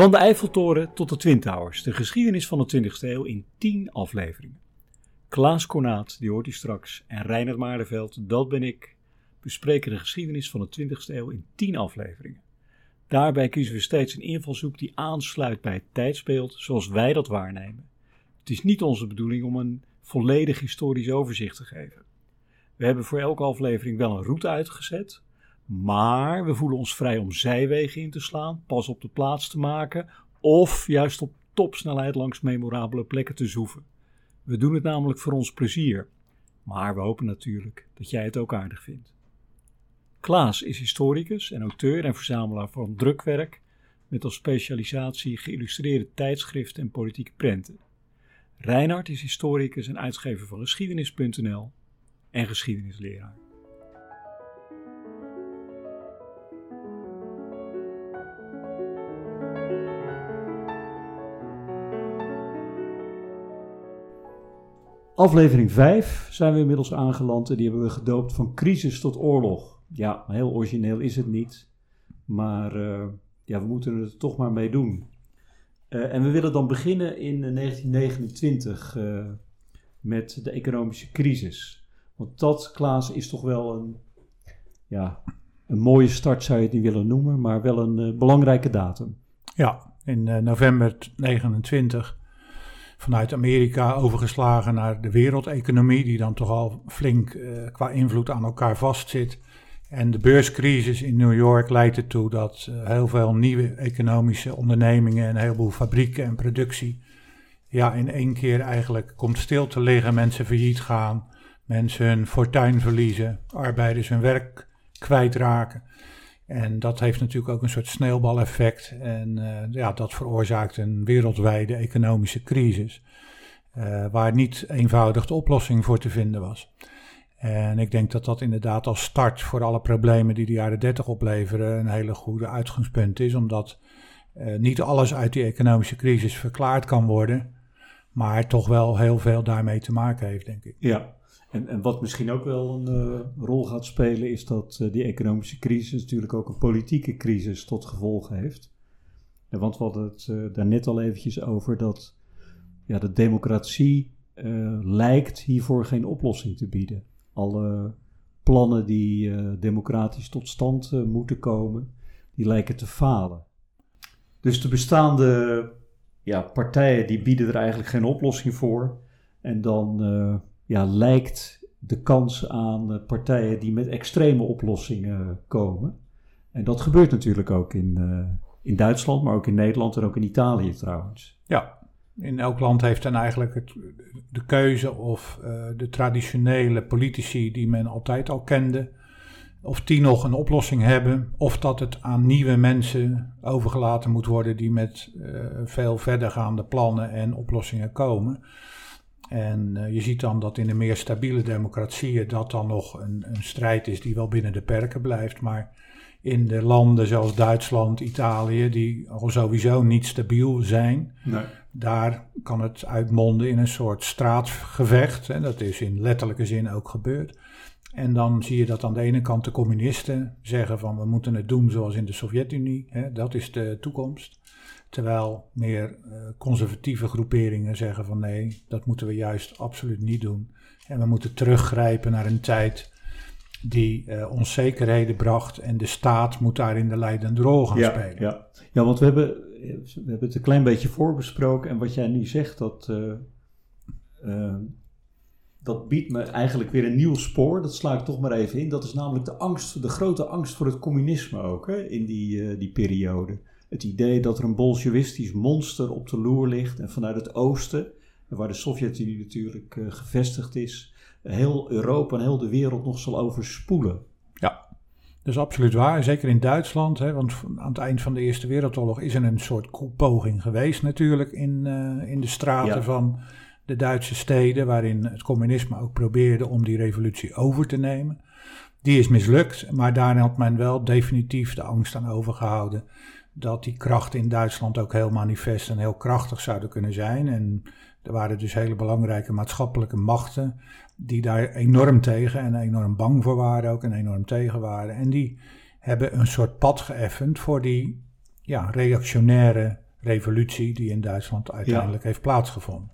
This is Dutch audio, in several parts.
Van de Eiffeltoren tot de Twin Towers, de geschiedenis van de 20e eeuw in 10 afleveringen. Klaas Kornaat, die hoort u straks, en Reinhard Maardenveld, dat ben ik, bespreken de geschiedenis van de 20e eeuw in 10 afleveringen. Daarbij kiezen we steeds een invalshoek die aansluit bij het tijdsbeeld zoals wij dat waarnemen. Het is niet onze bedoeling om een volledig historisch overzicht te geven. We hebben voor elke aflevering wel een route uitgezet, maar we voelen ons vrij om zijwegen in te slaan, pas op de plaats te maken of juist op topsnelheid langs memorabele plekken te zoeven. We doen het namelijk voor ons plezier, maar we hopen natuurlijk dat jij het ook aardig vindt. Klaas is historicus en auteur en verzamelaar van drukwerk met als specialisatie geïllustreerde tijdschriften en politieke prenten. Reinhard is historicus en uitgever van geschiedenis.nl en geschiedenisleraar. Aflevering 5 zijn we inmiddels aangeland en die hebben we gedoopt van crisis tot oorlog. Ja, heel origineel is het niet, maar uh, ja, we moeten er toch maar mee doen. Uh, en we willen dan beginnen in 1929 uh, eh, met de economische crisis. Want dat, Klaas, is toch wel een, ja, een mooie start zou je het niet willen noemen, maar wel een belangrijke datum. Ja, in november 29 vanuit Amerika overgeslagen naar de wereldeconomie, die dan toch al flink uh, qua invloed aan elkaar vastzit. En de beurscrisis in New York leidt ertoe dat uh, heel veel nieuwe economische ondernemingen en een heleboel fabrieken en productie ja, in één keer eigenlijk komt stil te liggen, mensen failliet gaan, mensen hun fortuin verliezen, arbeiders hun werk kwijtraken. En dat heeft natuurlijk ook een soort sneeuwbaleffect. En uh, ja, dat veroorzaakt een wereldwijde economische crisis. Uh, waar niet eenvoudig de oplossing voor te vinden was. En ik denk dat dat inderdaad als start voor alle problemen die de jaren 30 opleveren een hele goede uitgangspunt is. Omdat uh, niet alles uit die economische crisis verklaard kan worden. Maar toch wel heel veel daarmee te maken heeft, denk ik. Ja, en, en wat misschien ook wel een uh, rol gaat spelen, is dat uh, die economische crisis natuurlijk ook een politieke crisis tot gevolg heeft. Want we hadden het uh, daar net al eventjes over dat ja, de democratie lijkt hiervoor geen oplossing te bieden. Alle plannen die democratisch tot stand moeten komen, die lijken te falen. Dus de bestaande ja, partijen die bieden er eigenlijk geen oplossing voor. En dan ja, lijkt de kans aan eh, partijen die met extreme oplossingen komen. En dat gebeurt natuurlijk ook in, uh, in Duitsland, maar ook in Nederland en ook in Italië trouwens. Ja, in elk land heeft dan eigenlijk het, de keuze of uh, de traditionele politici die men altijd al kende, of die nog een oplossing hebben, of dat het aan nieuwe mensen overgelaten moet worden die met uh, veel verdergaande plannen en oplossingen komen. En uh, je ziet dan dat in de meer stabiele democratieën dat dan nog een, een, strijd is die wel binnen de perken blijft. Maar in de landen zoals Duitsland, Italië, die al sowieso niet stabiel zijn, nee. daar kan het uitmonden in een soort straatgevecht. En dat is in letterlijke zin ook gebeurd. En dan zie je dat aan de ene kant de communisten zeggen van we moeten het doen zoals in de Sovjet-Unie, dat is de toekomst. Terwijl meer uh, conservatieve groeperingen zeggen van nee, dat moeten we juist absoluut niet doen. En we moeten teruggrijpen naar een tijd die uh, onzekerheden bracht en de staat moet daarin de leidende rol gaan ja, spelen. Ja. ja, want we hebben, we hebben het een klein beetje voorbesproken en wat jij nu zegt, dat, uh, dat biedt me eigenlijk weer een nieuw spoor. Dat sla ik toch maar even in. Dat is namelijk de angst, de grote angst voor het communisme ook hè, in die, die periode het idee dat er een bolsjewistisch monster op de loer ligt en vanuit het oosten, waar de Sovjet-Unie natuurlijk uh, gevestigd is, heel Europa en heel de wereld nog zal overspoelen. Ja, dat is absoluut waar. Zeker in Duitsland, hè, want aan het eind van de Eerste Wereldoorlog is er een soort poging geweest natuurlijk in, uh, in de straten ja. van de Duitse steden, waarin het communisme ook probeerde om die revolutie over te nemen. Die is mislukt, maar daarin had men wel definitief de angst aan overgehouden dat die krachten in Duitsland ook heel manifest en heel krachtig zouden kunnen zijn. En er waren dus hele belangrijke maatschappelijke machten die daar enorm tegen en enorm bang voor waren ook en enorm tegen waren. En die hebben een soort pad geëffend voor die ja, reactionaire revolutie die in Duitsland uiteindelijk heeft plaatsgevonden.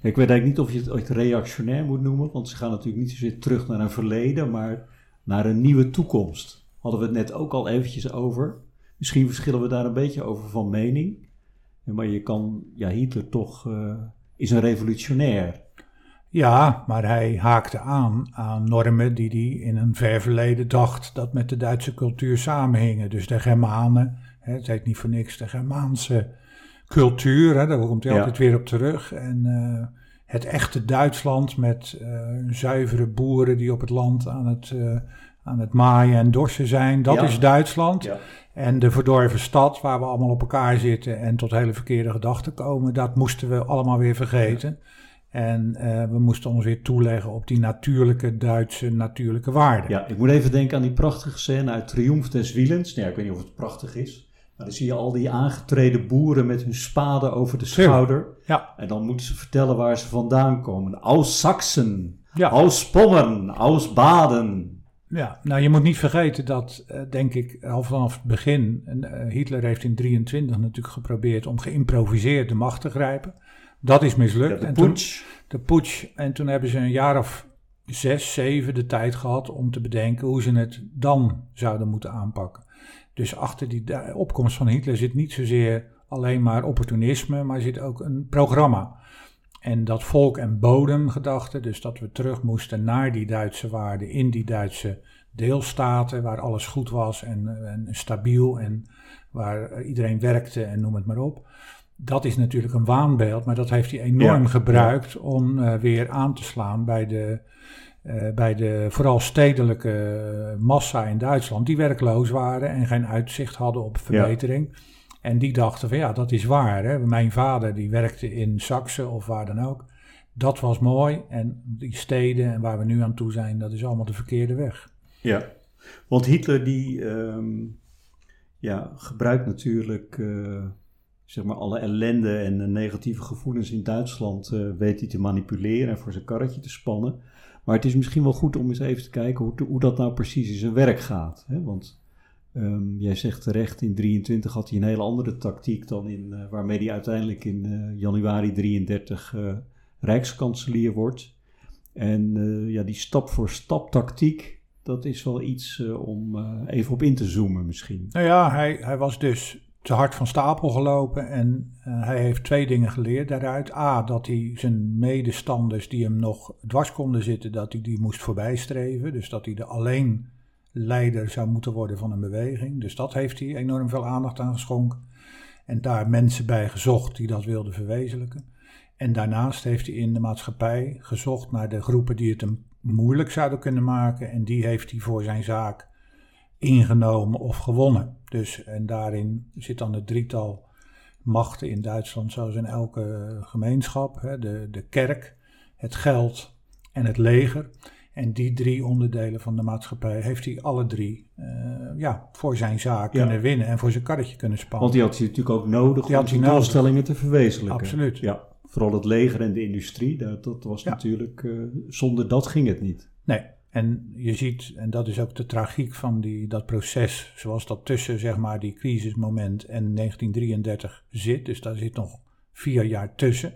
Ik weet eigenlijk niet of je het ooit reactionair moet noemen, want ze gaan natuurlijk niet zozeer terug naar een verleden, maar naar een nieuwe toekomst. Hadden we het net ook al eventjes over. Misschien verschillen we daar een beetje over van mening. Maar je kan, ja, Hitler toch uh, is een revolutionair. Ja, maar hij haakte aan aan normen die hij in een ver verleden dacht dat met de Duitse cultuur samenhingen. Dus de Germanen, hè, het heet niet voor niks, de Germaanse cultuur, hè, daar komt hij altijd weer op terug. En uh, het echte Duitsland met uh, zuivere boeren die op het land aan het, aan het maaien en dorsen zijn, dat is Duitsland. Ja. En de verdorven stad waar we allemaal op elkaar zitten en tot hele verkeerde gedachten komen, dat moesten we allemaal weer vergeten. En uh, we moesten ons weer toeleggen op die natuurlijke Duitse natuurlijke waarden. Ja, ik moet even denken aan die prachtige scène uit Triumph des Wielens. Nou, ja, ik weet niet of het prachtig is. Maar dan zie je al die aangetreden boeren met hun spaden over de schouder. Ja. En dan moeten ze vertellen waar ze vandaan komen. Aus Sachsen, ja. aus Pommern, aus Baden. Ja, nou je moet niet vergeten dat, uh, denk ik, al vanaf het begin, uh, Hitler heeft in 23 natuurlijk geprobeerd om geïmproviseerd de macht te grijpen. Dat is mislukt. Ja, de putsch. De putsch. En toen hebben ze een jaar of zes, zeven de tijd gehad om te bedenken hoe ze het dan zouden moeten aanpakken. Dus achter die opkomst van Hitler zit niet zozeer alleen maar opportunisme, maar zit ook een programma. En dat volk- en bodemgedachte, dus dat we terug moesten naar die Duitse waarden in die Duitse deelstaten, waar alles goed was en, en stabiel en waar iedereen werkte en noem het maar op. Dat is natuurlijk een waanbeeld, maar dat heeft hij enorm gebruikt om uh, weer aan te slaan bij de, uh, bij de vooral stedelijke massa in Duitsland, die werkloos waren en geen uitzicht hadden op verbetering. Ja. En die dachten van ja, dat is waar. Hè? Mijn vader die werkte in Saxe of waar dan ook. Dat was mooi. En die steden en waar we nu aan toe zijn, dat is allemaal de verkeerde weg. Ja, want Hitler die um, ja, gebruikt natuurlijk uh, zeg maar alle ellende en de negatieve gevoelens in Duitsland uh, weet hij te manipuleren en voor zijn karretje te spannen. Maar het is misschien wel goed om eens even te kijken hoe, hoe dat nou precies in zijn werk gaat. Hè? Want Um, jij zegt terecht, in 23 had hij een hele andere tactiek dan in, uh, waarmee hij uiteindelijk in uh, januari 33 uh, rijkskanselier wordt. En ja, die stap voor stap tactiek, dat is wel iets om even op in te zoomen misschien. Nou ja, hij, hij was dus te hard van stapel gelopen en hij heeft twee dingen geleerd daaruit. A, dat hij zijn medestanders die hem nog dwars konden zitten, dat hij die moest voorbijstreven. Dus dat hij er alleen leider zou moeten worden van een beweging. Dus dat heeft hij enorm veel aandacht aan geschonken. En daar mensen bij gezocht die dat wilden verwezenlijken. En daarnaast heeft hij in de maatschappij gezocht naar de groepen die het hem moeilijk zouden kunnen maken. En die heeft hij voor zijn zaak ingenomen of gewonnen. Dus, en daarin zit dan het drietal machten in Duitsland, zoals in elke gemeenschap: hè, de, de kerk, het geld en het leger. En die drie onderdelen van de maatschappij heeft hij alle drie uh, ja, voor zijn zaak ja. kunnen winnen en voor zijn karretje kunnen spannen. Want die had hij natuurlijk ook nodig die om zijn doelstellingen te verwezenlijken. Absoluut. Ja, vooral het leger en de industrie, dat, dat was ja. natuurlijk, uh, zonder dat ging het niet. Nee, en je ziet, en dat is ook de tragiek van die, dat proces, zoals dat tussen zeg maar die crisismoment en 1933 zit. Dus daar zit nog vier jaar tussen.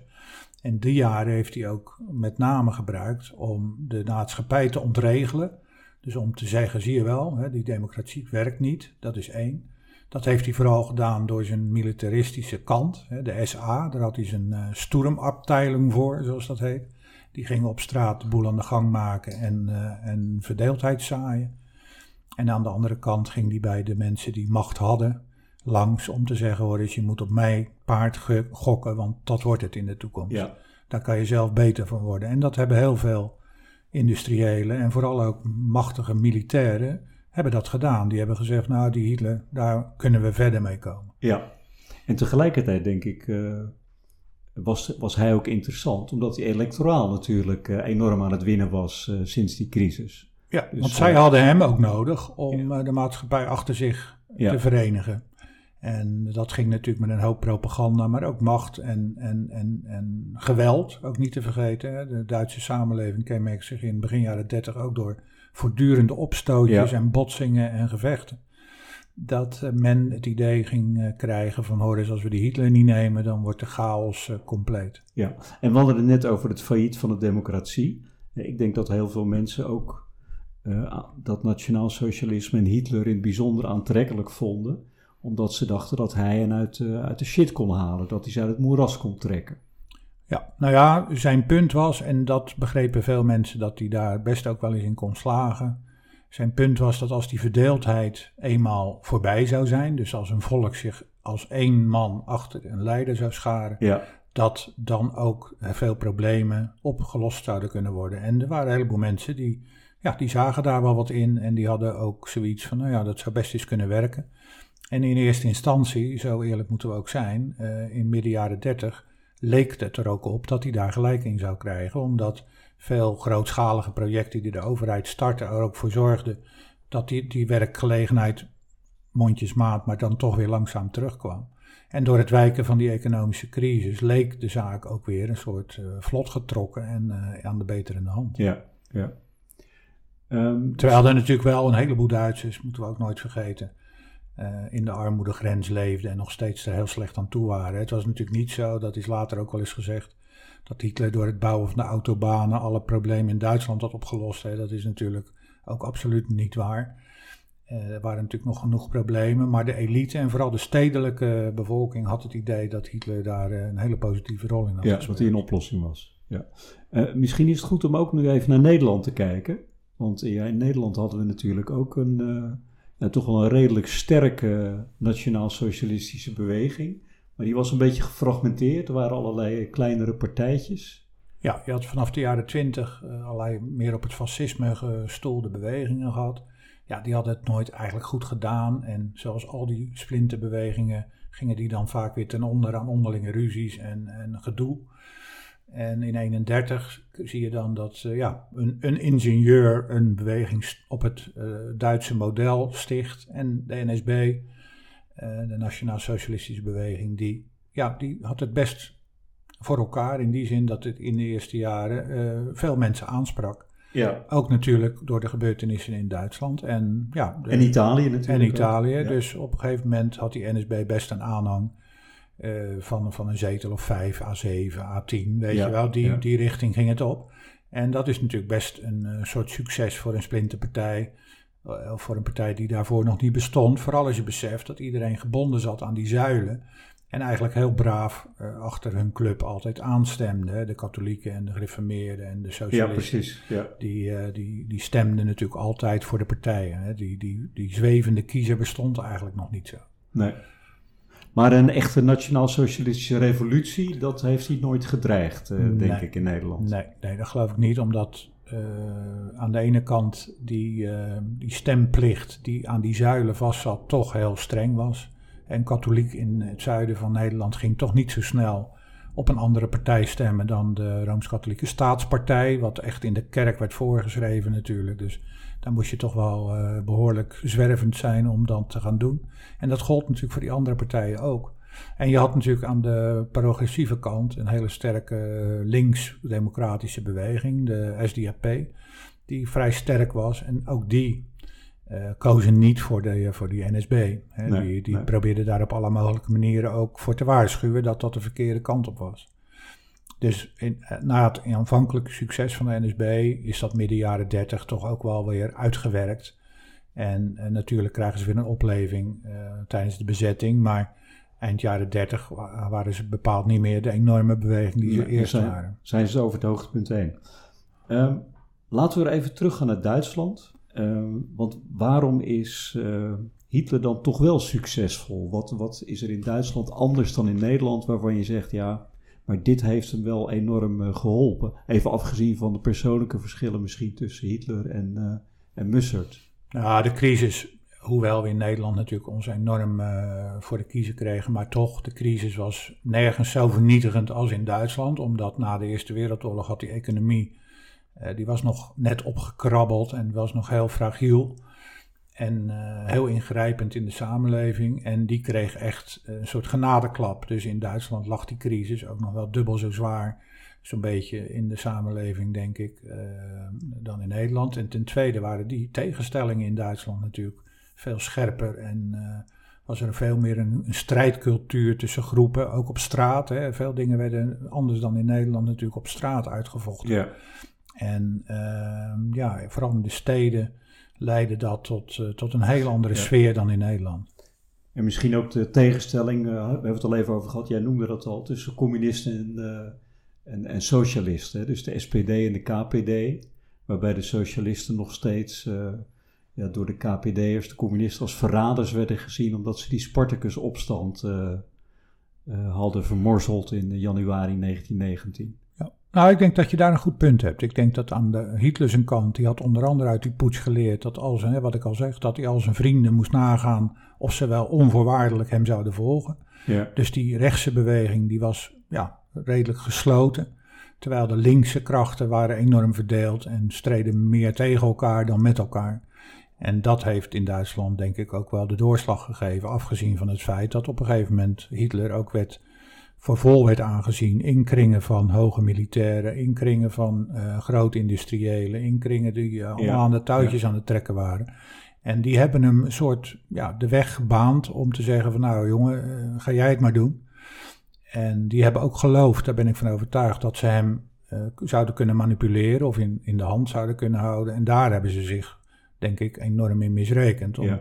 En die jaren heeft hij ook met name gebruikt om de maatschappij te ontregelen. Dus om te zeggen, zie je wel, hè, die democratie werkt niet, dat is één. Dat heeft hij vooral gedaan door zijn militaristische kant, hè, de SA. Daar had hij zijn uh, voor, zoals dat heet. Die gingen op straat de boel aan de gang maken en, uh, en verdeeldheid zaaien. En aan de andere kant ging hij bij de mensen die macht hadden langs om te zeggen, hoor eens, je moet op mij paard gokken, want dat wordt het in de toekomst. Ja. Daar kan je zelf beter van worden. En dat hebben heel veel industriëlen en vooral ook machtige militairen hebben dat gedaan. Die hebben gezegd, nou die Hitler, daar kunnen we verder mee komen. Ja, en tegelijkertijd denk ik uh, was, was hij ook interessant, omdat hij electoraal natuurlijk uh, enorm aan het winnen was uh, sinds die crisis. Ja, dus, want zij hadden hem ook nodig om ja. de maatschappij achter zich ja. te verenigen. En dat ging natuurlijk met een hoop propaganda, maar ook macht en, en, en, en geweld, ook niet te vergeten. De Duitse samenleving kenmerkt zich in begin jaren 30 ook door voortdurende opstootjes ja. en botsingen en gevechten. dat men het idee ging krijgen van hoor eens, als we die Hitler niet nemen, dan wordt de chaos compleet. Ja, en we hadden het net over het failliet van de democratie. Ik denk dat heel veel mensen ook dat nationaal socialisme en Hitler in het bijzonder aantrekkelijk vonden omdat ze dachten dat hij hen uit, uh, uit de shit kon halen, dat hij ze uit het moeras kon trekken. Ja, nou ja, zijn punt was, en dat begrepen veel mensen, dat hij daar best ook wel eens in kon slagen. Zijn punt was dat als die verdeeldheid eenmaal voorbij zou zijn, dus als een volk zich als één man achter een leider zou scharen, ja. dat dan ook veel problemen opgelost zouden kunnen worden. En er waren een heleboel mensen die, ja, die zagen daar wel wat in en die hadden ook zoiets van, nou ja, dat zou best eens kunnen werken. En in eerste instantie, zo eerlijk moeten we ook zijn, uh, in midden jaren 30 leek het er ook op dat hij daar gelijk in zou krijgen, omdat veel grootschalige projecten die de overheid startte er ook voor zorgden dat die, die werkgelegenheid mondjesmaat, maar dan toch weer langzaam terugkwam. En door het wijken van die economische crisis leek de zaak ook weer een soort uh, vlot getrokken en uh, aan de beterende hand. Ja, ja. Um, Terwijl er natuurlijk wel een heleboel Duitsers, moeten we ook nooit vergeten, in de armoedegrens leefden en nog steeds er heel slecht aan toe waren. Het was natuurlijk niet zo, dat is later ook wel eens gezegd, dat Hitler door het bouwen van de autobanen alle problemen in Duitsland had opgelost. Hè. Dat is natuurlijk ook absoluut niet waar. Uh, er waren natuurlijk nog genoeg problemen, maar de elite en vooral de stedelijke bevolking had het idee dat Hitler daar uh, een hele positieve rol in had. Ja, dat hij een oplossing was. Ja. Uh, misschien is het goed om ook nu even naar Nederland te kijken. Want ja, in Nederland hadden we natuurlijk ook een, toch wel een redelijk sterke nationaal-socialistische beweging. Maar die was een beetje gefragmenteerd. Er waren allerlei kleinere partijtjes. Ja, je had vanaf de jaren twintig uh, allerlei meer op het fascisme gestoelde bewegingen gehad. Ja, die hadden het nooit eigenlijk goed gedaan. En zoals al die splinterbewegingen gingen die dan vaak weer ten onder aan onderlinge ruzies en, en gedoe. En in 31 zie je dan dat uh, ja, een, een, ingenieur een beweging op het uh, Duitse model sticht. En de NSB, uh, eh, de Nationaal Socialistische Beweging, die, ja, die had het best voor elkaar. In die zin dat het in de eerste jaren veel mensen aansprak. Ja. Ook natuurlijk door de gebeurtenissen in Duitsland. En, ja, en Italië natuurlijk. En Italië. Dus op een gegeven moment had die NSB best een aanhang. Uh, van, van een zetel of 5, A7, A10, weet je wel, die, die richting ging het op. En dat is natuurlijk best een uh, soort succes voor een splinterpartij, uh, of voor een partij die daarvoor nog niet bestond. Vooral als je beseft dat iedereen gebonden zat aan die zuilen en eigenlijk heel braaf achter hun club altijd aanstemde. De katholieken en de gereformeerden en de socialisten. Ja, precies. Ja. Die, die, die stemden natuurlijk altijd voor de partijen. Hè? Die, die, die zwevende kiezer bestond eigenlijk nog niet zo. Nee. Maar een echte nationaal-socialistische revolutie, dat heeft hij nooit gedreigd, uh, denk ik, in Nederland. Nee, nee, dat geloof ik niet, omdat uh, aan de ene kant die, uh, die stemplicht die aan die zuilen vastzat toch heel streng was. En katholiek in het zuiden van Nederland ging toch niet zo snel op een andere partij stemmen dan de Rooms-Katholieke Staatspartij, wat echt in de kerk werd voorgeschreven natuurlijk. Dus dan moest je toch wel uh, behoorlijk zwervend zijn om dat te gaan doen. En dat gold natuurlijk voor die andere partijen ook. En je had natuurlijk aan de progressieve kant een hele sterke links-democratische beweging, de SDAP, die vrij sterk was. En ook die uh, kozen niet voor, de, voor die NSB. Hè. Nee, die die nee. probeerden daar op alle mogelijke manieren ook voor te waarschuwen dat dat de verkeerde kant op was. Dus in, eh, na het aanvankelijke succes van de NSB is dat midden jaren 30 toch ook wel weer uitgewerkt. En, en natuurlijk krijgen ze weer een opleving uh, tijdens de bezetting. Maar eind jaren 30 waren ze bepaald niet meer de enorme beweging die ze eerst zijn, waren. Zijn ze over het hoogtepunt heen. Um, laten we er even terug gaan naar Duitsland. Um, want waarom is uh, Hitler dan toch wel succesvol? Wat, wat is er in Duitsland anders dan in Nederland waarvan je zegt, ja, maar dit heeft hem wel enorm uh, geholpen. Even afgezien van de persoonlijke verschillen misschien tussen Hitler en, uh, en Mussert. Nou, de crisis, hoewel we in Nederland natuurlijk ons enorm uh, voor de kiezer kregen, maar toch, de crisis was nergens zo vernietigend als in Duitsland, omdat na de Eerste Wereldoorlog had die economie, die was nog net opgekrabbeld en was nog heel fragiel. En uh, heel ingrijpend in de samenleving. En die kreeg echt een soort genadeklap. Dus in Duitsland lag die crisis ook nog wel dubbel zo zwaar. Zo'n beetje in de samenleving, denk ik, uh, dan in Nederland. En ten tweede waren die tegenstellingen in Duitsland natuurlijk veel scherper en was er veel meer een, een, strijdcultuur tussen groepen, ook op straat. Hè. Veel dingen werden anders dan in Nederland natuurlijk op straat uitgevochten. Ja. En ja, vooral in de steden leidde dat tot, uh, tot een heel andere sfeer dan in Nederland. En misschien ook de tegenstelling, uh, we hebben het al even over gehad, jij noemde dat al, tussen communisten en, uh, en, en, socialisten. Dus de SPD en de KPD, waarbij de socialisten nog steeds ja, door de KPD'ers, de communisten, als verraders werden gezien omdat ze die Spartacus-opstand hadden vermorzeld in januari 1919. Nou, ik denk dat je daar een goed punt hebt. Ik denk dat aan de Hitler zijn kant, die had onder andere uit die poets geleerd dat als, hè, wat ik al zeg, dat hij al zijn vrienden moest nagaan of ze wel onvoorwaardelijk hem zouden volgen. Ja. Dus die rechtse beweging, die was ja, redelijk gesloten. Terwijl de linkse krachten waren enorm verdeeld en streden meer tegen elkaar dan met elkaar. En dat heeft in Duitsland denk ik ook wel de doorslag gegeven, afgezien van het feit dat op een gegeven moment Hitler ook werd, voor vol werd aangezien in kringen van hoge militairen, in kringen van uh, groot industriëlen, in kringen die uh, allemaal aan de touwtjes aan het trekken waren. En die hebben hem een soort ja, de weg gebaand om te zeggen van nou jongen, uh, ga jij het maar doen. En die hebben ook geloofd, daar ben ik van overtuigd, dat ze hem zouden kunnen manipuleren of in, in de hand zouden kunnen houden. En daar hebben ze zich denk ik, enorm in misrekend. Omdat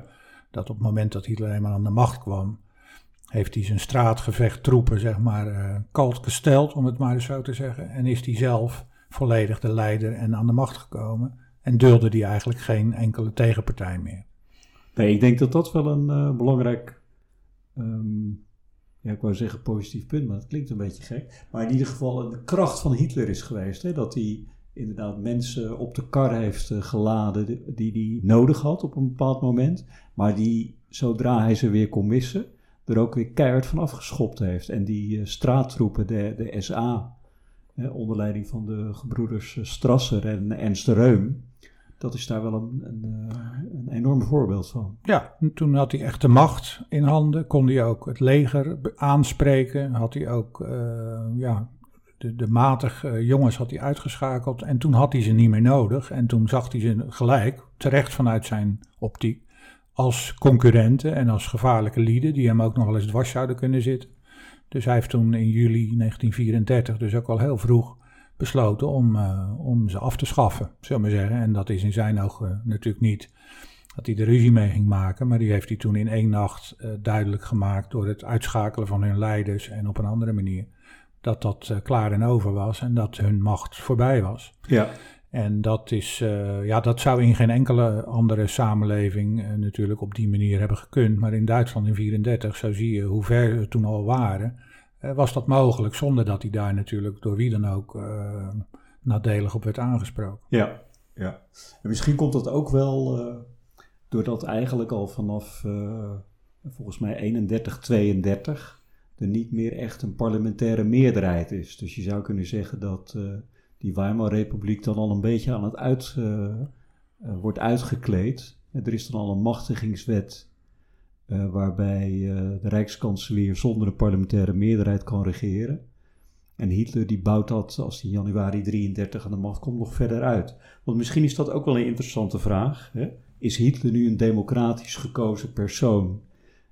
op het moment dat Hitler eenmaal aan de macht kwam, heeft hij zijn straatgevecht troepen, zeg maar, uh, kalt gesteld, om het maar eens zo te zeggen. En is hij zelf volledig de leider en aan de macht gekomen. En dulde hij eigenlijk geen enkele tegenpartij meer. Nee, ik denk dat dat wel een uh, belangrijk, um, ja, ik wou zeggen positief punt, maar dat klinkt een beetje gek. Maar in ieder geval een kracht van Hitler is geweest. Hè, dat hij inderdaad mensen op de kar heeft eh, geladen die hij nodig had op een bepaald moment. Maar die, zodra hij ze weer kon missen, er ook weer keihard van afgeschopt heeft. En die uh, straattroepen, de, de SA, onder leiding van de gebroeders eh, Strasser en Ernst Reum, dat is daar wel een, een, een, enorm voorbeeld van. Ja, toen had hij echt de macht in handen, kon hij ook het leger aanspreken, had hij ook ja, de, de matige jongens had hij uitgeschakeld en toen had hij ze niet meer nodig. En toen zag hij ze gelijk, terecht vanuit zijn optiek, als concurrenten en als gevaarlijke lieden die hem ook nog wel eens dwars zouden kunnen zitten. Dus hij heeft toen in juli 1934, dus ook al heel vroeg, besloten om, uh, om ze af te schaffen, zullen we zeggen. En dat is in zijn ogen natuurlijk niet dat hij de ruzie mee ging maken, maar die heeft hij toen in één nacht uh, duidelijk gemaakt door het uitschakelen van hun leiders en op een andere manier dat dat klaar en over was en dat hun macht voorbij was. Ja. En dat, is, uh, ja, dat zou in geen enkele andere samenleving uh, natuurlijk op die manier hebben gekund. Maar in Duitsland in 1934, zo zie je hoe ver we toen al waren, was dat mogelijk zonder dat hij daar natuurlijk door wie dan ook nadelig op werd aangesproken. Ja, ja. En misschien komt dat ook wel doordat eigenlijk al vanaf volgens mij 31, 32 er niet meer echt een parlementaire meerderheid is. Dus je zou kunnen zeggen dat die Weimar-republiek dan al een beetje aan het uh, uh, wordt uitgekleed. er is dan al een machtigingswet waarbij de rijkskanselier zonder een parlementaire meerderheid kan regeren. En Hitler die bouwt dat, als hij in januari 33 aan de macht komt, nog verder uit. Want misschien is dat ook wel een interessante vraag. Hè? Is Hitler nu een democratisch gekozen persoon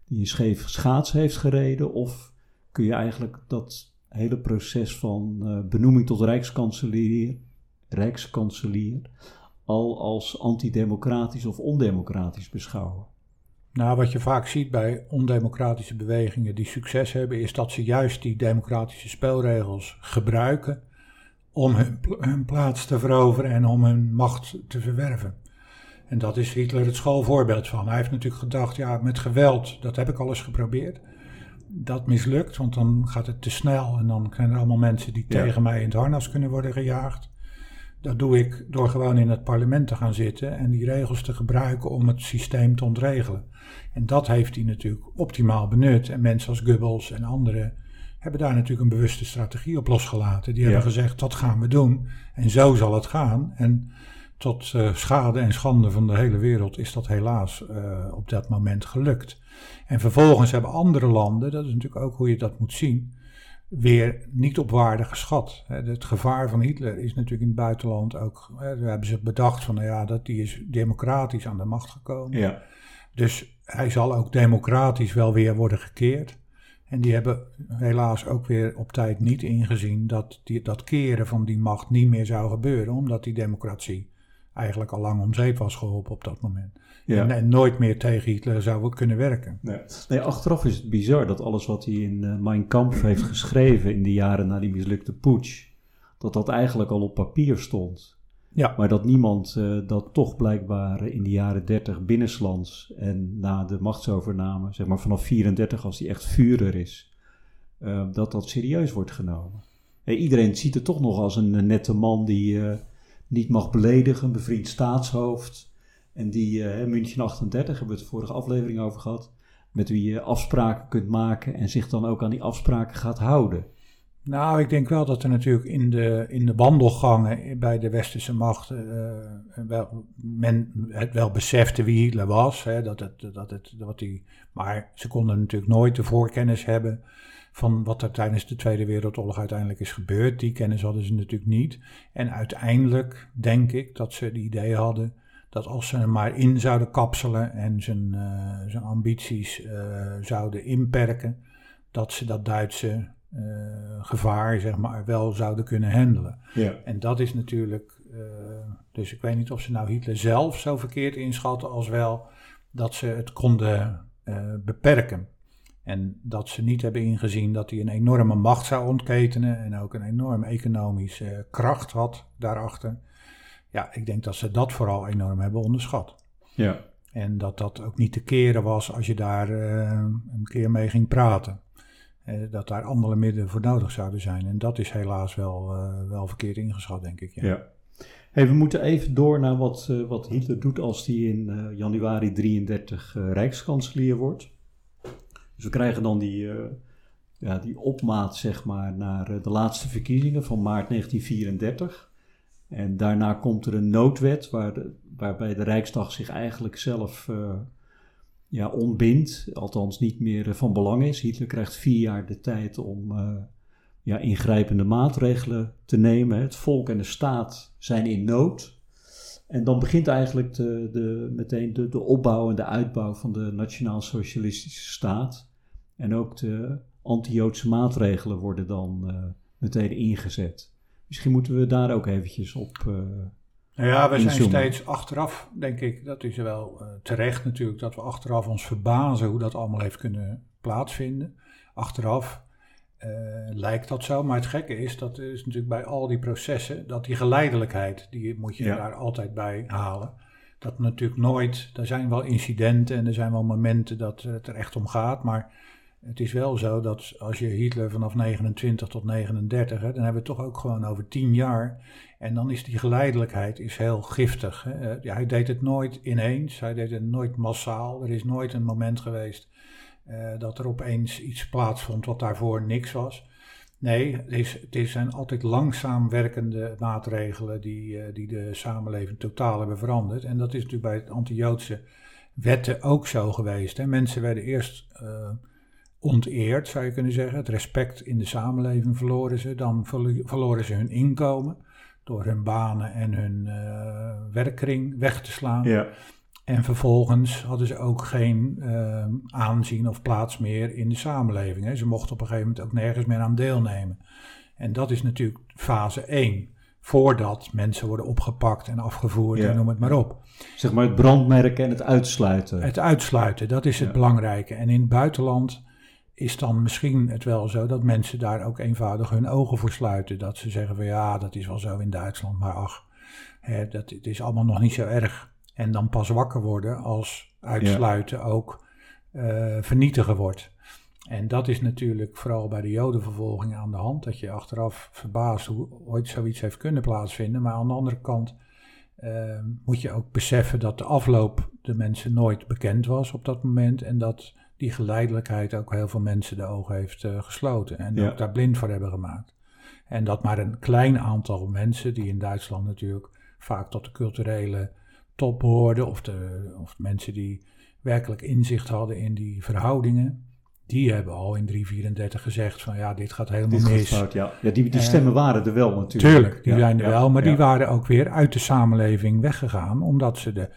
die een scheef schaats heeft gereden? Of kun je eigenlijk dat hele proces van uh, benoeming tot rijkskanselier, rijkskanselier al als antidemocratisch of ondemocratisch beschouwen. Nou, wat je vaak ziet bij ondemocratische bewegingen die succes hebben, is dat ze juist die democratische spelregels gebruiken om hun, hun plaats te veroveren en om hun macht te verwerven. En dat is Hitler het schoolvoorbeeld van. Hij heeft natuurlijk gedacht, ja, met geweld, dat heb ik al eens geprobeerd dat mislukt, want dan gaat het te snel en dan zijn er allemaal mensen die tegen mij in het harnas kunnen worden gejaagd. Dat doe ik door gewoon in het parlement te gaan zitten en die regels te gebruiken om het systeem te ontregelen. En dat heeft hij natuurlijk optimaal benut. En mensen als Goebbels en anderen hebben daar natuurlijk een bewuste strategie op losgelaten. Die hebben gezegd, dat gaan we doen en zo zal het gaan. En tot uh, schade en schande van de hele wereld is dat helaas uh, op dat moment gelukt. En vervolgens hebben andere landen, dat is natuurlijk ook hoe je dat moet zien, weer niet op waarde geschat. Het gevaar van Hitler is natuurlijk in het buitenland ook. We hebben ze bedacht van, nou ja, dat die is democratisch aan de macht gekomen. Ja. Dus hij zal ook democratisch wel weer worden gekeerd. En die hebben helaas ook weer op tijd niet ingezien dat die, dat keren van die macht niet meer zou gebeuren, omdat die democratie eigenlijk al lang om zeep was geholpen op dat moment. Ja. En, nooit meer tegen Hitler zou kunnen werken. Nee. nee. achteraf is het bizar dat alles wat hij in uh, Mein Kampf heeft geschreven in de jaren na die mislukte putsch, dat dat eigenlijk al op papier stond. Ja. Maar dat niemand uh, dat toch blijkbaar in de jaren 30 binnenlands en na de machtsovername, zeg maar vanaf 34 als hij echt vurer is, uh, dat dat serieus wordt genomen. Hey, iedereen ziet het toch nog als een nette man die niet mag beledigen, bevriend staatshoofd. En die uh, München 38, hebben we het vorige aflevering over gehad. Met wie je afspraken kunt maken en zich dan ook aan die afspraken gaat houden. Nou, ik denk wel dat er natuurlijk in de, in de wandelgangen bij de westerse macht uh, wel, men het wel besefte wie Hitler was. Hè, dat het, dat het, wat die, maar ze konden natuurlijk nooit de voorkennis hebben van wat er tijdens de Tweede Wereldoorlog uiteindelijk is gebeurd. Die kennis hadden ze natuurlijk niet. En uiteindelijk denk ik dat ze het idee hadden dat als ze hem maar in zouden kapselen en zijn, uh, zijn ambities uh, zouden inperken, dat ze dat Duitse uh, gevaar zeg maar, wel zouden kunnen handelen. Ja. En dat is natuurlijk, dus ik weet niet of ze nou Hitler zelf zo verkeerd inschatten als wel dat ze het konden beperken. En dat ze niet hebben ingezien dat hij een enorme macht zou ontketenen en ook een enorme economische kracht had daarachter. Ja, ik denk dat ze dat vooral enorm hebben onderschat. Ja. En dat dat ook niet te keren was als je daar uh, een keer mee ging praten. Uh, dat daar andere middelen voor nodig zouden zijn. En dat is helaas wel, uh, wel verkeerd ingeschat, denk ik. Ja. ja. Hey, we moeten even door naar wat, wat Hitler doet als hij in januari 33 rijkskanselier wordt. Dus we krijgen dan die, ja, die opmaat zeg maar, naar de laatste verkiezingen van maart 1934. En daarna komt er een noodwet waar waarbij de Rijksdag zich eigenlijk zelf uh, ja, ontbindt, althans niet meer van belang is. Hitler krijgt vier jaar de tijd om ja, ingrijpende maatregelen te nemen. Het volk en de staat zijn in nood. En dan begint eigenlijk de, de, meteen de, de opbouw en de uitbouw van de nationaal-socialistische staat. En ook de anti-Joodse maatregelen worden dan uh, meteen ingezet. Misschien moeten we daar ook eventjes op. Uh, nou ja, we zijn steeds achteraf, denk ik, dat is wel uh, terecht natuurlijk, dat we achteraf ons verbazen hoe dat allemaal heeft kunnen plaatsvinden. Achteraf uh, lijkt dat zo, maar het gekke is, dat is natuurlijk bij al die processen, dat die geleidelijkheid, die moet je daar altijd bij halen. Dat natuurlijk nooit, er zijn wel incidenten en er zijn wel momenten dat het er echt om gaat, maar het is wel zo dat als je Hitler vanaf 29 tot 39, hè, dan hebben we het toch ook gewoon over 10 jaar. En dan is die geleidelijkheid is heel giftig. Hè. Ja, hij deed het nooit ineens, hij deed het nooit massaal. Er is nooit een moment geweest uh, dat er opeens iets plaatsvond wat daarvoor niks was. Nee, het, is, het zijn altijd langzaam werkende maatregelen die, uh, die de samenleving totaal hebben veranderd. En dat is natuurlijk bij het anti-Joodse wetten ook zo geweest. Hè. Mensen werden eerst... onteerd, zou je kunnen zeggen. Het respect in de samenleving verloren ze. Dan verloren ze hun inkomen door hun banen en hun uh, werkkring weg te slaan. Ja. En vervolgens hadden ze ook geen uh, aanzien of plaats meer in de samenleving. Hè. Ze mochten op een gegeven moment ook nergens meer aan deelnemen. En dat is natuurlijk fase 1. Voordat mensen worden opgepakt en afgevoerd en noem het maar op. Zeg maar het brandmerken en het uitsluiten. Het uitsluiten, dat is het belangrijke. En in het buitenland is dan misschien het wel zo dat mensen daar ook eenvoudig hun ogen voor sluiten. Dat ze zeggen van ja, dat is wel zo in Duitsland, maar ach, hè, dat, het is allemaal nog niet zo erg. En dan pas wakker worden als uitsluiten ook uh, vernietigen wordt. En dat is natuurlijk vooral bij de jodenvervolging aan de hand. Dat je achteraf verbaast hoe ooit zoiets heeft kunnen plaatsvinden. Maar aan de andere kant uh, moet je ook beseffen dat de afloop de mensen nooit bekend was op dat moment. En dat die geleidelijkheid ook heel veel mensen de ogen heeft uh, gesloten. En ook daar blind voor hebben gemaakt. En dat maar een klein aantal mensen, die in Duitsland natuurlijk vaak tot de culturele top hoorden, of, de, of mensen die werkelijk inzicht hadden in die verhoudingen, die hebben al in 334 gezegd van ja, dit gaat helemaal dit mis. Ja. ja, die, die stemmen waren er wel natuurlijk. Tuurlijk, die zijn er wel, maar die waren ook weer uit de samenleving weggegaan, omdat ze de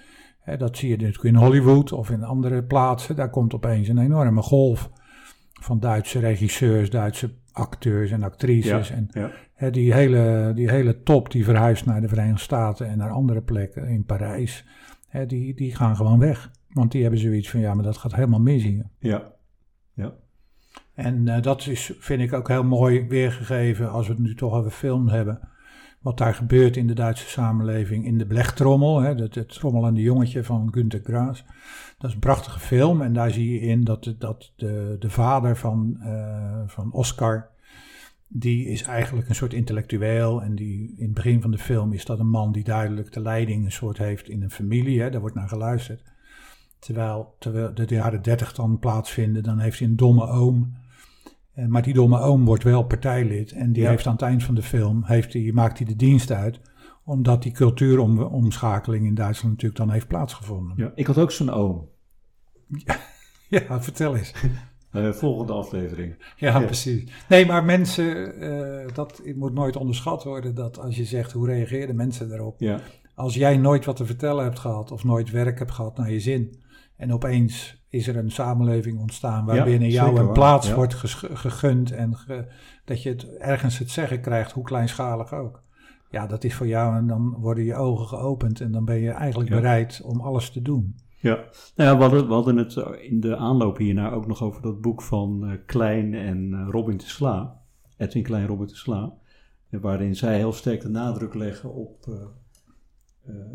dat zie je natuurlijk in Hollywood of in andere plaatsen. Daar komt opeens een enorme golf van Duitse regisseurs, Duitse acteurs en actrices. en ja. die, hele, die hele top die verhuist naar de Verenigde Staten en naar andere plekken, in Parijs, hè, die, die gaan gewoon weg. Want die hebben zoiets van, ja, maar dat gaat helemaal mis hier. ja. ja. En eh, dat is, vind ik ook heel mooi weergegeven als we het nu toch over film hebben. Wat daar gebeurt in de Duitse samenleving in de blechtrommel. Hè, het, het trommelende jongetje van Günter Graas. Dat is een prachtige film. En daar zie je in dat, dat de, de vader van, eh, van Oscar. Die is eigenlijk een soort intellectueel. En die, in het begin van de film is dat een man die duidelijk de leiding een soort heeft in een familie. Hè, daar wordt naar geluisterd. Terwijl, terwijl de jaren dertig dan plaatsvinden, dan heeft hij een domme oom. Eh, Maar die domme oom wordt wel partijlid. En die Ja. heeft aan het eind van de film, heeft hij, maakt hij de dienst uit. Omdat die cultuuromschakeling in Duitsland natuurlijk dan heeft plaatsgevonden. ja. Ik had ook zo'n oom. Ja, vertel eens. Eh, volgende aflevering. Ja, Ja. precies. Nee, maar mensen, eh, dat moet nooit onderschat worden. Dat als je zegt, hoe reageerden mensen daarop? Ja, Als jij nooit wat te vertellen hebt gehad of nooit werk hebt gehad naar je zin. En opeens is er een samenleving ontstaan waarbinnen Ja, jou een plaats wordt gegund. En ge- dat je het ergens het zeggen krijgt, hoe kleinschalig ook. Ja, dat is voor jou en dan worden je ogen geopend. En dan ben je eigenlijk Ja. bereid om alles te doen. Ja, nou ja, we hadden, we hadden het in de aanloop hiernaar ook nog over dat boek van eh, Klein en eh, Robin de Sla. Edwin Klein en Robin de Sla. Waarin zij heel sterk de nadruk leggen op eh,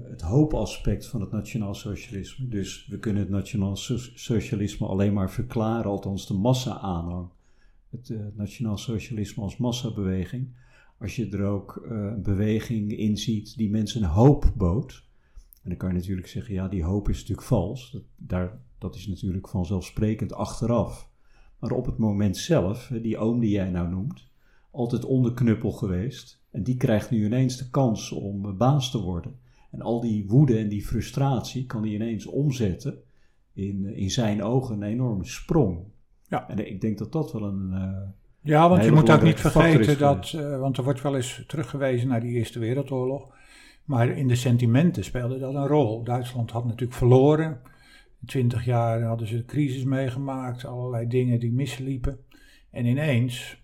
het hoopaspect van het nationaal socialisme. Dus we kunnen het nationaal so- socialisme alleen maar verklaren, althans de massa-aanhang. Het eh, nationaal socialisme als massabeweging. Als je er ook eh, een beweging in ziet die mensen hoop bood. En dan kan je natuurlijk zeggen, ja, die hoop is natuurlijk vals. Dat, daar, dat is natuurlijk vanzelfsprekend achteraf. Maar op het moment zelf, die oom die jij nou noemt, altijd onderknuppel geweest. En die krijgt nu ineens de kans om eh, baas te worden. En al die woede en die frustratie kan hij ineens omzetten in, eh, in zijn ogen een enorme sprong. Ja. En ik denk dat dat wel een... eh, Ja, want je moet ook niet vergeten dat, eh, want er wordt wel eens teruggewezen naar die Eerste Wereldoorlog. Maar in de sentimenten speelde dat een rol. Duitsland had natuurlijk verloren. In twintig jaar hadden ze de crisis meegemaakt, allerlei dingen die misliepen. En ineens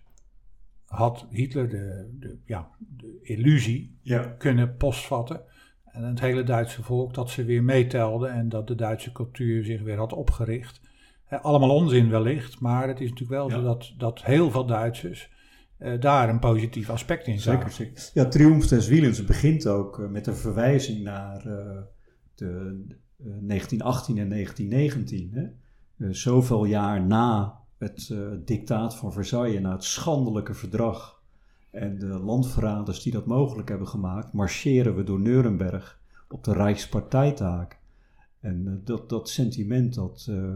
had Hitler de, de, ja, de illusie kunnen postvatten. En het hele Duitse volk dat ze weer meetelde en dat de Duitse cultuur zich weer had opgericht. Allemaal onzin wellicht, maar het is natuurlijk wel Ja. zo dat, dat heel veel Duitsers eh, daar een positief aspect in zagen. Zeker. Ja, Triumph des Wielens begint ook eh, met een verwijzing naar eh, de, eh, 1918 en 1919. Hè? Zoveel jaar na het dictaat van Versailles, na het schandelijke verdrag en de landverraders die dat mogelijk hebben gemaakt, marcheren we door Nuremberg op de Rijkspartijtaak. En eh, dat, dat sentiment, dat eh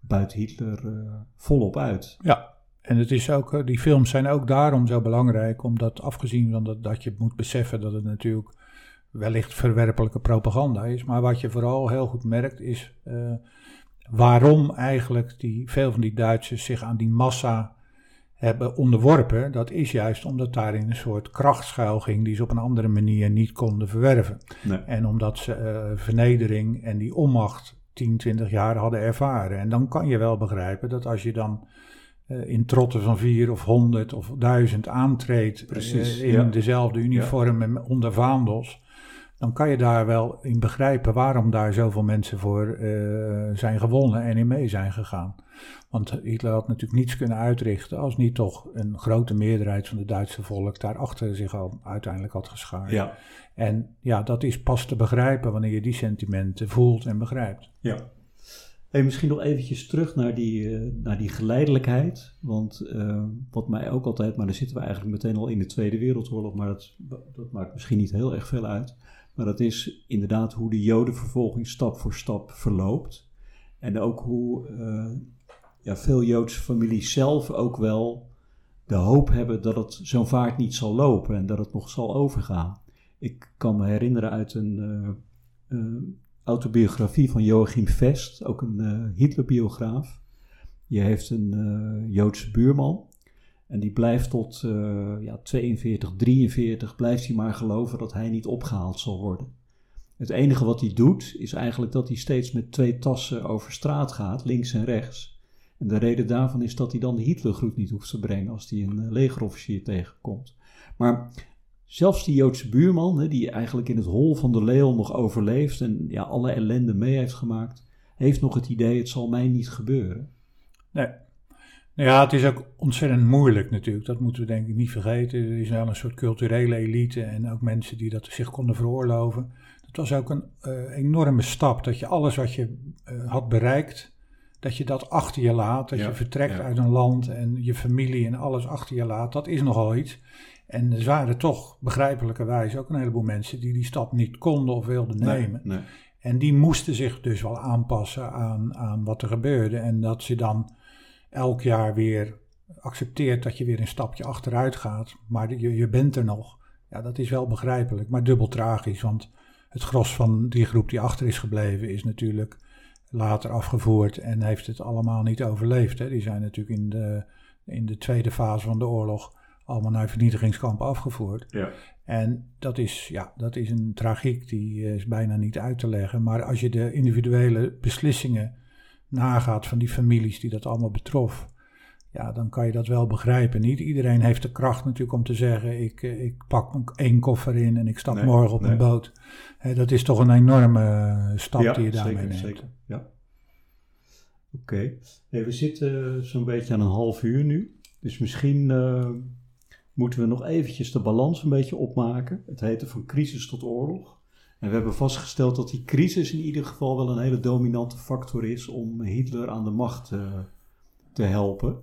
buit Hitler eh, volop uit. Ja, en het is ook, die films zijn ook daarom zo belangrijk, omdat afgezien van dat, dat je moet beseffen dat het natuurlijk wellicht verwerpelijke propaganda is, maar wat je vooral heel goed merkt is waarom eigenlijk die, veel van die Duitsers zich aan die massa hebben onderworpen. Dat is juist omdat daarin een soort kracht schuil ging die ze op een andere manier niet konden verwerven. Nee. En omdat ze eh, vernedering en die onmacht 10, 20 jaar hadden ervaren. En dan kan je wel begrijpen dat als je dan eh, in trotten van vier of honderd of duizend aantreedt Precies, eh, in ja. dezelfde uniform en onder vaandels, dan kan je daar wel in begrijpen waarom daar zoveel mensen voor zijn gewonnen en in mee zijn gegaan. Want Hitler had natuurlijk niets kunnen uitrichten als niet toch een grote meerderheid van het Duitse volk daarachter zich al uiteindelijk had geschaard. Ja, En ja, dat is pas te begrijpen wanneer je die sentimenten voelt en begrijpt. Ja. Hey, misschien nog eventjes terug naar die, eh, naar die geleidelijkheid. Want eh, wat mij ook altijd, maar dan zitten we eigenlijk meteen al in de Tweede Wereldoorlog, maar dat, dat maakt misschien niet heel erg veel uit. Maar dat is inderdaad hoe de Jodenvervolging stap voor stap verloopt. En ook hoe eh, ja, veel Joodse families zelf ook wel de hoop hebben dat het zo'n vaart niet zal lopen en dat het nog zal overgaan. Ik kan me herinneren uit een eh, eh, autobiografie van Joachim Vest, ook een eh, Hitlerbiograaf. Die heeft een Joodse buurman. En die blijft tot ja, 42, 43, blijft hij maar geloven dat hij niet opgehaald zal worden. Het enige wat hij doet is eigenlijk dat hij steeds met twee tassen over straat gaat, links en rechts. De reden daarvan is dat hij dan de Hitlergroet niet hoeft te brengen als hij een legerofficier tegenkomt. Maar zelfs die Joodse buurman, die eigenlijk in het hol van de leeuw nog overleeft en ja, alle ellende mee heeft gemaakt, heeft nog het idee: het zal mij niet gebeuren. Nee. Nou ja, het is ook ontzettend moeilijk natuurlijk. Dat moeten we denk ik niet vergeten. Er is wel een soort culturele elite en ook mensen die dat zich konden veroorloven. Het was ook een uh, enorme stap dat je alles wat je uh, had bereikt, dat je dat achter je laat. Dat je vertrekt uit een land en je familie en alles achter je laat. Dat is nogal iets. En er waren toch begrijpelijkerwijs ook een heleboel mensen die die stap niet konden of wilden nemen. Nee, nee. En die moesten zich dus wel aanpassen aan, aan wat er gebeurde. En dat ze dan elk jaar weer accepteert dat je weer een stapje achteruit gaat, maar je, je bent er nog. Ja, dat is wel begrijpelijk, maar dubbel tragisch. Want het gros van die groep die achter is gebleven is natuurlijk later afgevoerd en heeft het allemaal niet overleefd. Hè. Die zijn natuurlijk in de, in de tweede fase van de oorlog allemaal naar vernietigingskampen afgevoerd. Ja. En dat is, ja, dat is een tragiek die is bijna niet uit te leggen. Maar als je de individuele beslissingen nagaat van die families die dat allemaal betrof, ja, dan kan je dat wel begrijpen. Niet iedereen heeft de kracht natuurlijk om te zeggen: ik, eh, ik pak één koffer in en ik stap morgen op een boot. dat is toch een enorme eh, stap die je daarmee zeker, neemt. Zeker, ja. Oké, we zitten zo'n beetje aan een half uur nu. Dus misschien uh, moeten we nog eventjes de balans een beetje opmaken. Het heette van crisis tot oorlog. En we hebben vastgesteld dat die crisis in ieder geval wel een hele dominante factor is om Hitler aan de macht uh, te helpen.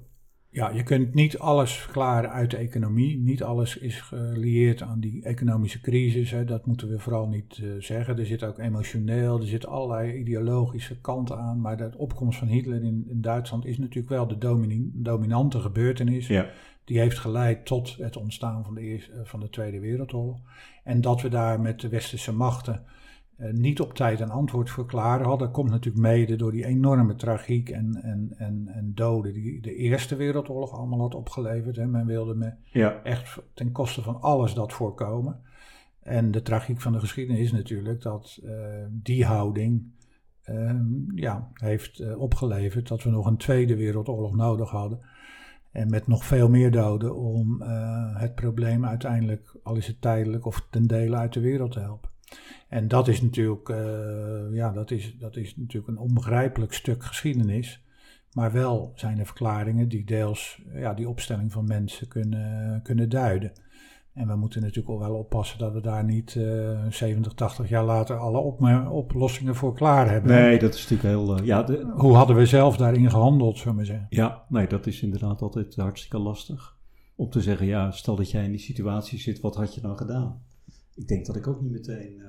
Ja, je kunt niet alles verklaren uit de economie. Niet alles is gelieerd aan die economische crisis. Hè. Dat moeten we vooral niet uh, zeggen. Er zit ook emotioneel, er zitten allerlei ideologische kanten aan. Maar de opkomst van Hitler in, in Duitsland is natuurlijk wel de dominante gebeurtenis. Ja. Die heeft geleid tot het ontstaan van de, eerste, van de Tweede Wereldoorlog. En dat we daar met de westerse machten eh, niet op tijd een antwoord voor klaar hadden, komt natuurlijk mede door die enorme tragiek en, en, en, en doden die de Eerste Wereldoorlog allemaal had opgeleverd. Hè. Men wilde me ja. echt ten koste van alles dat voorkomen. En de tragiek van de geschiedenis is natuurlijk dat uh, die houding uh, ja, heeft uh, opgeleverd dat we nog een Tweede Wereldoorlog nodig hadden. En met nog veel meer doden om het probleem uiteindelijk, al is het tijdelijk of ten dele, uit de wereld te helpen. En dat is natuurlijk, uh, ja, dat is, dat is natuurlijk een onbegrijpelijk stuk geschiedenis. Maar wel zijn er verklaringen die deels ja, die opstelling van mensen kunnen, kunnen duiden. En we moeten natuurlijk wel oppassen dat we daar niet uh, 70, 80 jaar later alle op, oplossingen voor klaar hebben. Nee, dat is natuurlijk heel. Uh, ja, de, Hoe hadden we zelf daarin gehandeld, zullen we zeggen? Ja, nee, dat is inderdaad altijd hartstikke lastig. Om te zeggen, ja, stel dat jij in die situatie zit, wat had je dan gedaan? Ik denk dat ik ook niet meteen. Uh,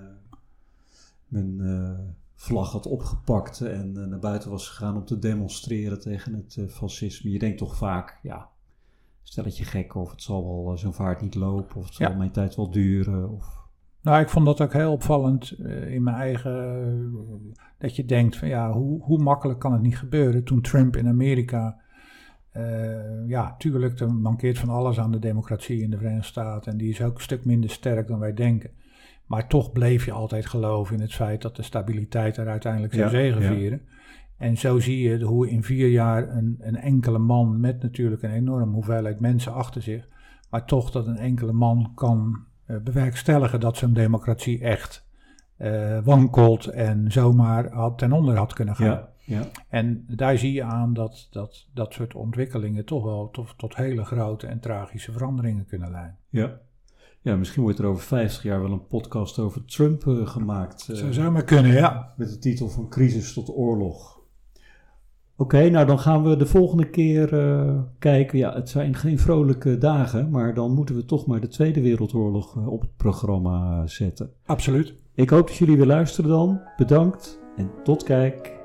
mijn uh, vlag had opgepakt en uh, naar buiten was gegaan om te demonstreren tegen het fascisme. Je denkt toch vaak, ja, stel het je gek of het zal wel zo'n vaart niet lopen of het zal mijn tijd wel duren. Of... Nou, ik vond dat ook heel opvallend in mijn eigen, dat je denkt van ja, hoe, hoe makkelijk kan het niet gebeuren toen Trump in Amerika... ja, tuurlijk, er mankeert van alles aan de democratie in de Verenigde Staten. En die is ook een stuk minder sterk dan wij denken. Maar toch bleef je altijd geloven in het feit dat de stabiliteit er uiteindelijk zou ja, zegenvieren. En zo zie je hoe in vier jaar een, een enkele man met natuurlijk een enorme hoeveelheid mensen achter zich, maar toch dat een enkele man kan uh, bewerkstelligen dat zo'n democratie echt uh, wankelt en zomaar had, ten onder had kunnen gaan. Ja, ja. En daar zie je aan dat dat, dat soort ontwikkelingen toch wel tot, tot hele grote en tragische veranderingen kunnen leiden. Ja. Ja, misschien wordt er over 50 jaar wel een podcast over Trump uh, gemaakt. Uh, zou maar kunnen, ja. Met de titel van Crisis tot Oorlog. Oké, nou dan gaan we de volgende keer uh, kijken. Ja, het zijn geen vrolijke dagen, maar dan moeten we toch maar de Tweede Wereldoorlog op het programma zetten. Absoluut. Ik hoop dat jullie weer luisteren dan. Bedankt en tot kijk.